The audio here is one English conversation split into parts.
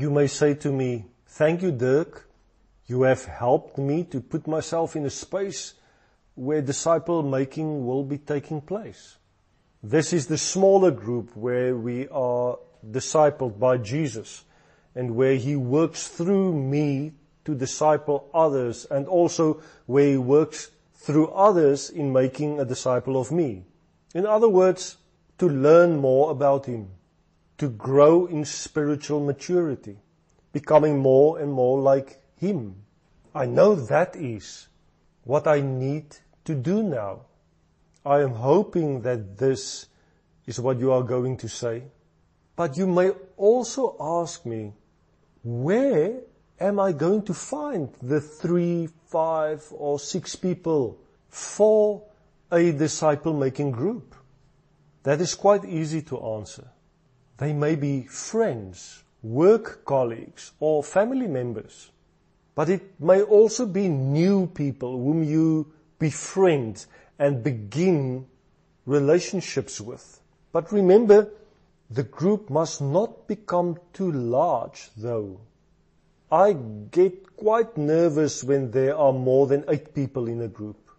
You may say to me, thank you, Dirk. You have helped me to put myself in a space where disciple making will be taking place. This is the smaller group where we are discipled by Jesus and where he works through me to disciple others and also where he works through others in making a disciple of me. In other words, to learn more about him, to grow in spiritual maturity, becoming more and more like him. I know that is what I need to do now. I am hoping that this is what you are going to say. But you may also ask me, where am I going to find the three, five, or six people for a disciple making group? That is quite easy to answer. They may be friends, work colleagues, or family members. But it may also be new people whom you befriend and begin relationships with. But remember, the group must not become too large though. I get quite nervous when there are more than eight people in a group.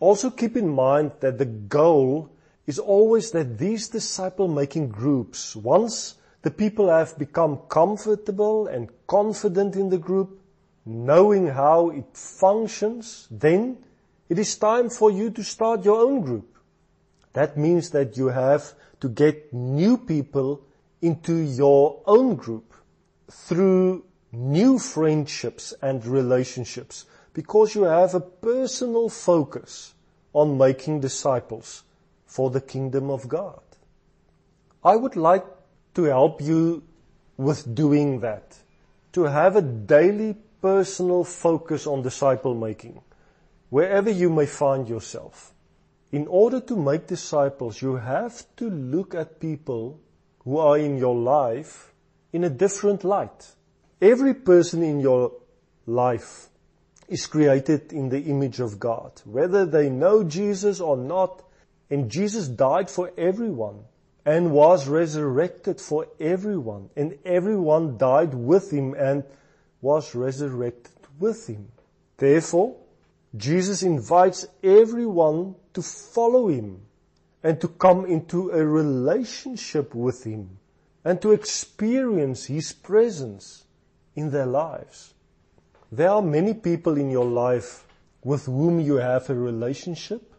Also keep in mind that the goal is always that these disciple making groups, once the people have become comfortable and confident in the group, knowing how it functions, then it is time for you to start your own group. That means that you have to get new people into your own group through new friendships and relationships because you have a personal focus on making disciples for the kingdom of God. I would like to help you with doing that, to have a daily personal focus on disciple making, wherever you may find yourself. In order to make disciples, you have to look at people who are in your life in a different light. Every person in your life is created in the image of God, whether they know Jesus or not, and Jesus died for everyone and was resurrected for everyone, and everyone died with him and was resurrected with him. Therefore, Jesus invites everyone to follow him and to come into a relationship with him and to experience his presence in their lives. There are many people in your life with whom you have a relationship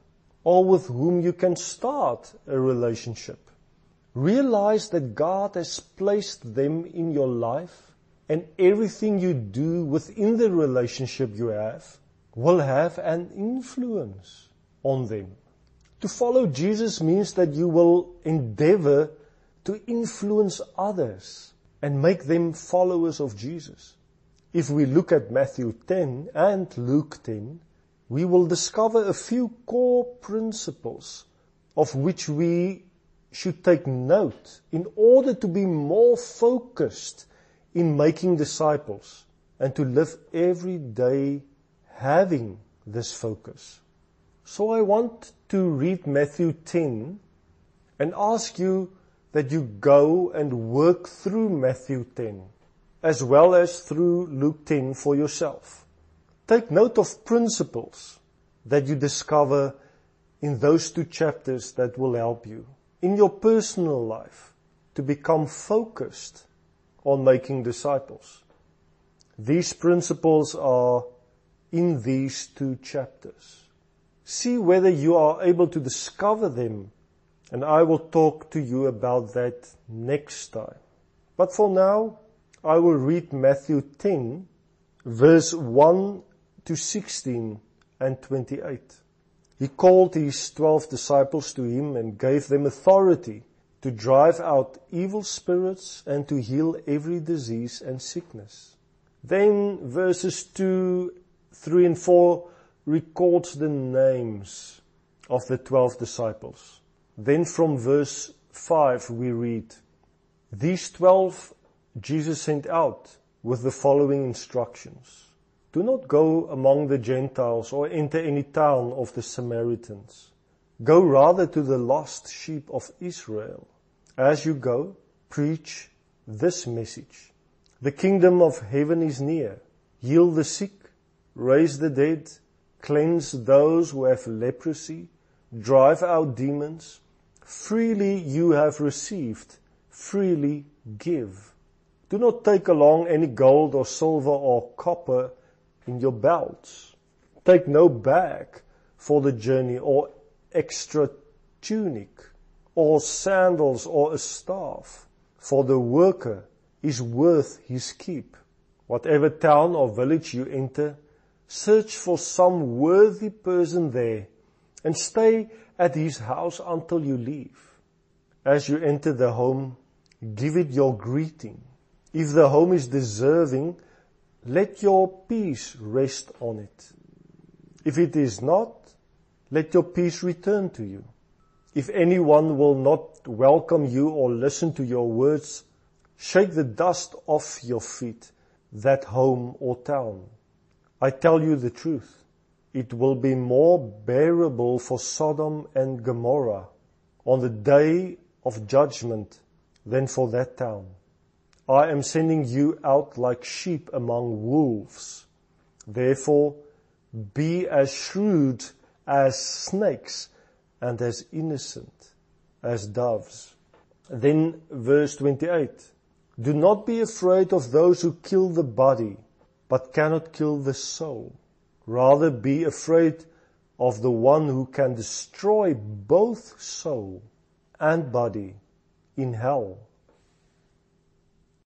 or with whom you can start a relationship. Realize that God has placed them in your life and everything you do within the relationship you have will have an influence on them. To follow Jesus means that you will endeavor to influence others and make them followers of Jesus. If we look at Matthew 10 and Luke 10, we will discover a few core principles of which we should take note in order to be more focused in making disciples and to live every day having this focus. So I want to read Matthew 10 and ask you that you go and work through Matthew 10 as well as through Luke 10 for yourself. Take note of principles that you discover in those two chapters that will help you in your personal life to become focused on making disciples. These principles are in these two chapters. See whether you are able to discover them and I will talk to you about that next time. But for now, I will read Matthew 10 verse 1 to 16 and 28. He called his twelve disciples to him and gave them authority to drive out evil spirits and to heal every disease and sickness. Then verses 2, 3 and 4 records the names of the twelve disciples. Then from verse 5 we read, These twelve Jesus sent out with the following instructions. Do not go among the Gentiles or enter any town of the Samaritans. Go rather to the lost sheep of Israel. As you go, preach this message. The kingdom of heaven is near. Heal the sick, raise the dead, cleanse those who have leprosy, drive out demons. Freely you have received, freely give. Do not take along any gold or silver or copper in your belts. Take no bag for the journey or extra tunic or sandals or a staff, for the worker is worth his keep. Whatever town or village you enter, search for some worthy person there and stay at his house until you leave. As you enter the home, give it your greeting. If the home is deserving, let your peace rest on it. If it is not, let your peace return to you. If anyone will not welcome you or listen to your words, shake the dust off your feet, that home or town. I tell you the truth. It will be more bearable for Sodom and Gomorrah on the day of judgment than for that town. I am sending you out like sheep among wolves. Therefore, be as shrewd as snakes and as innocent as doves. Then verse 28. Do not be afraid of those who kill the body, but cannot kill the soul. Rather be afraid of the one who can destroy both soul and body in hell.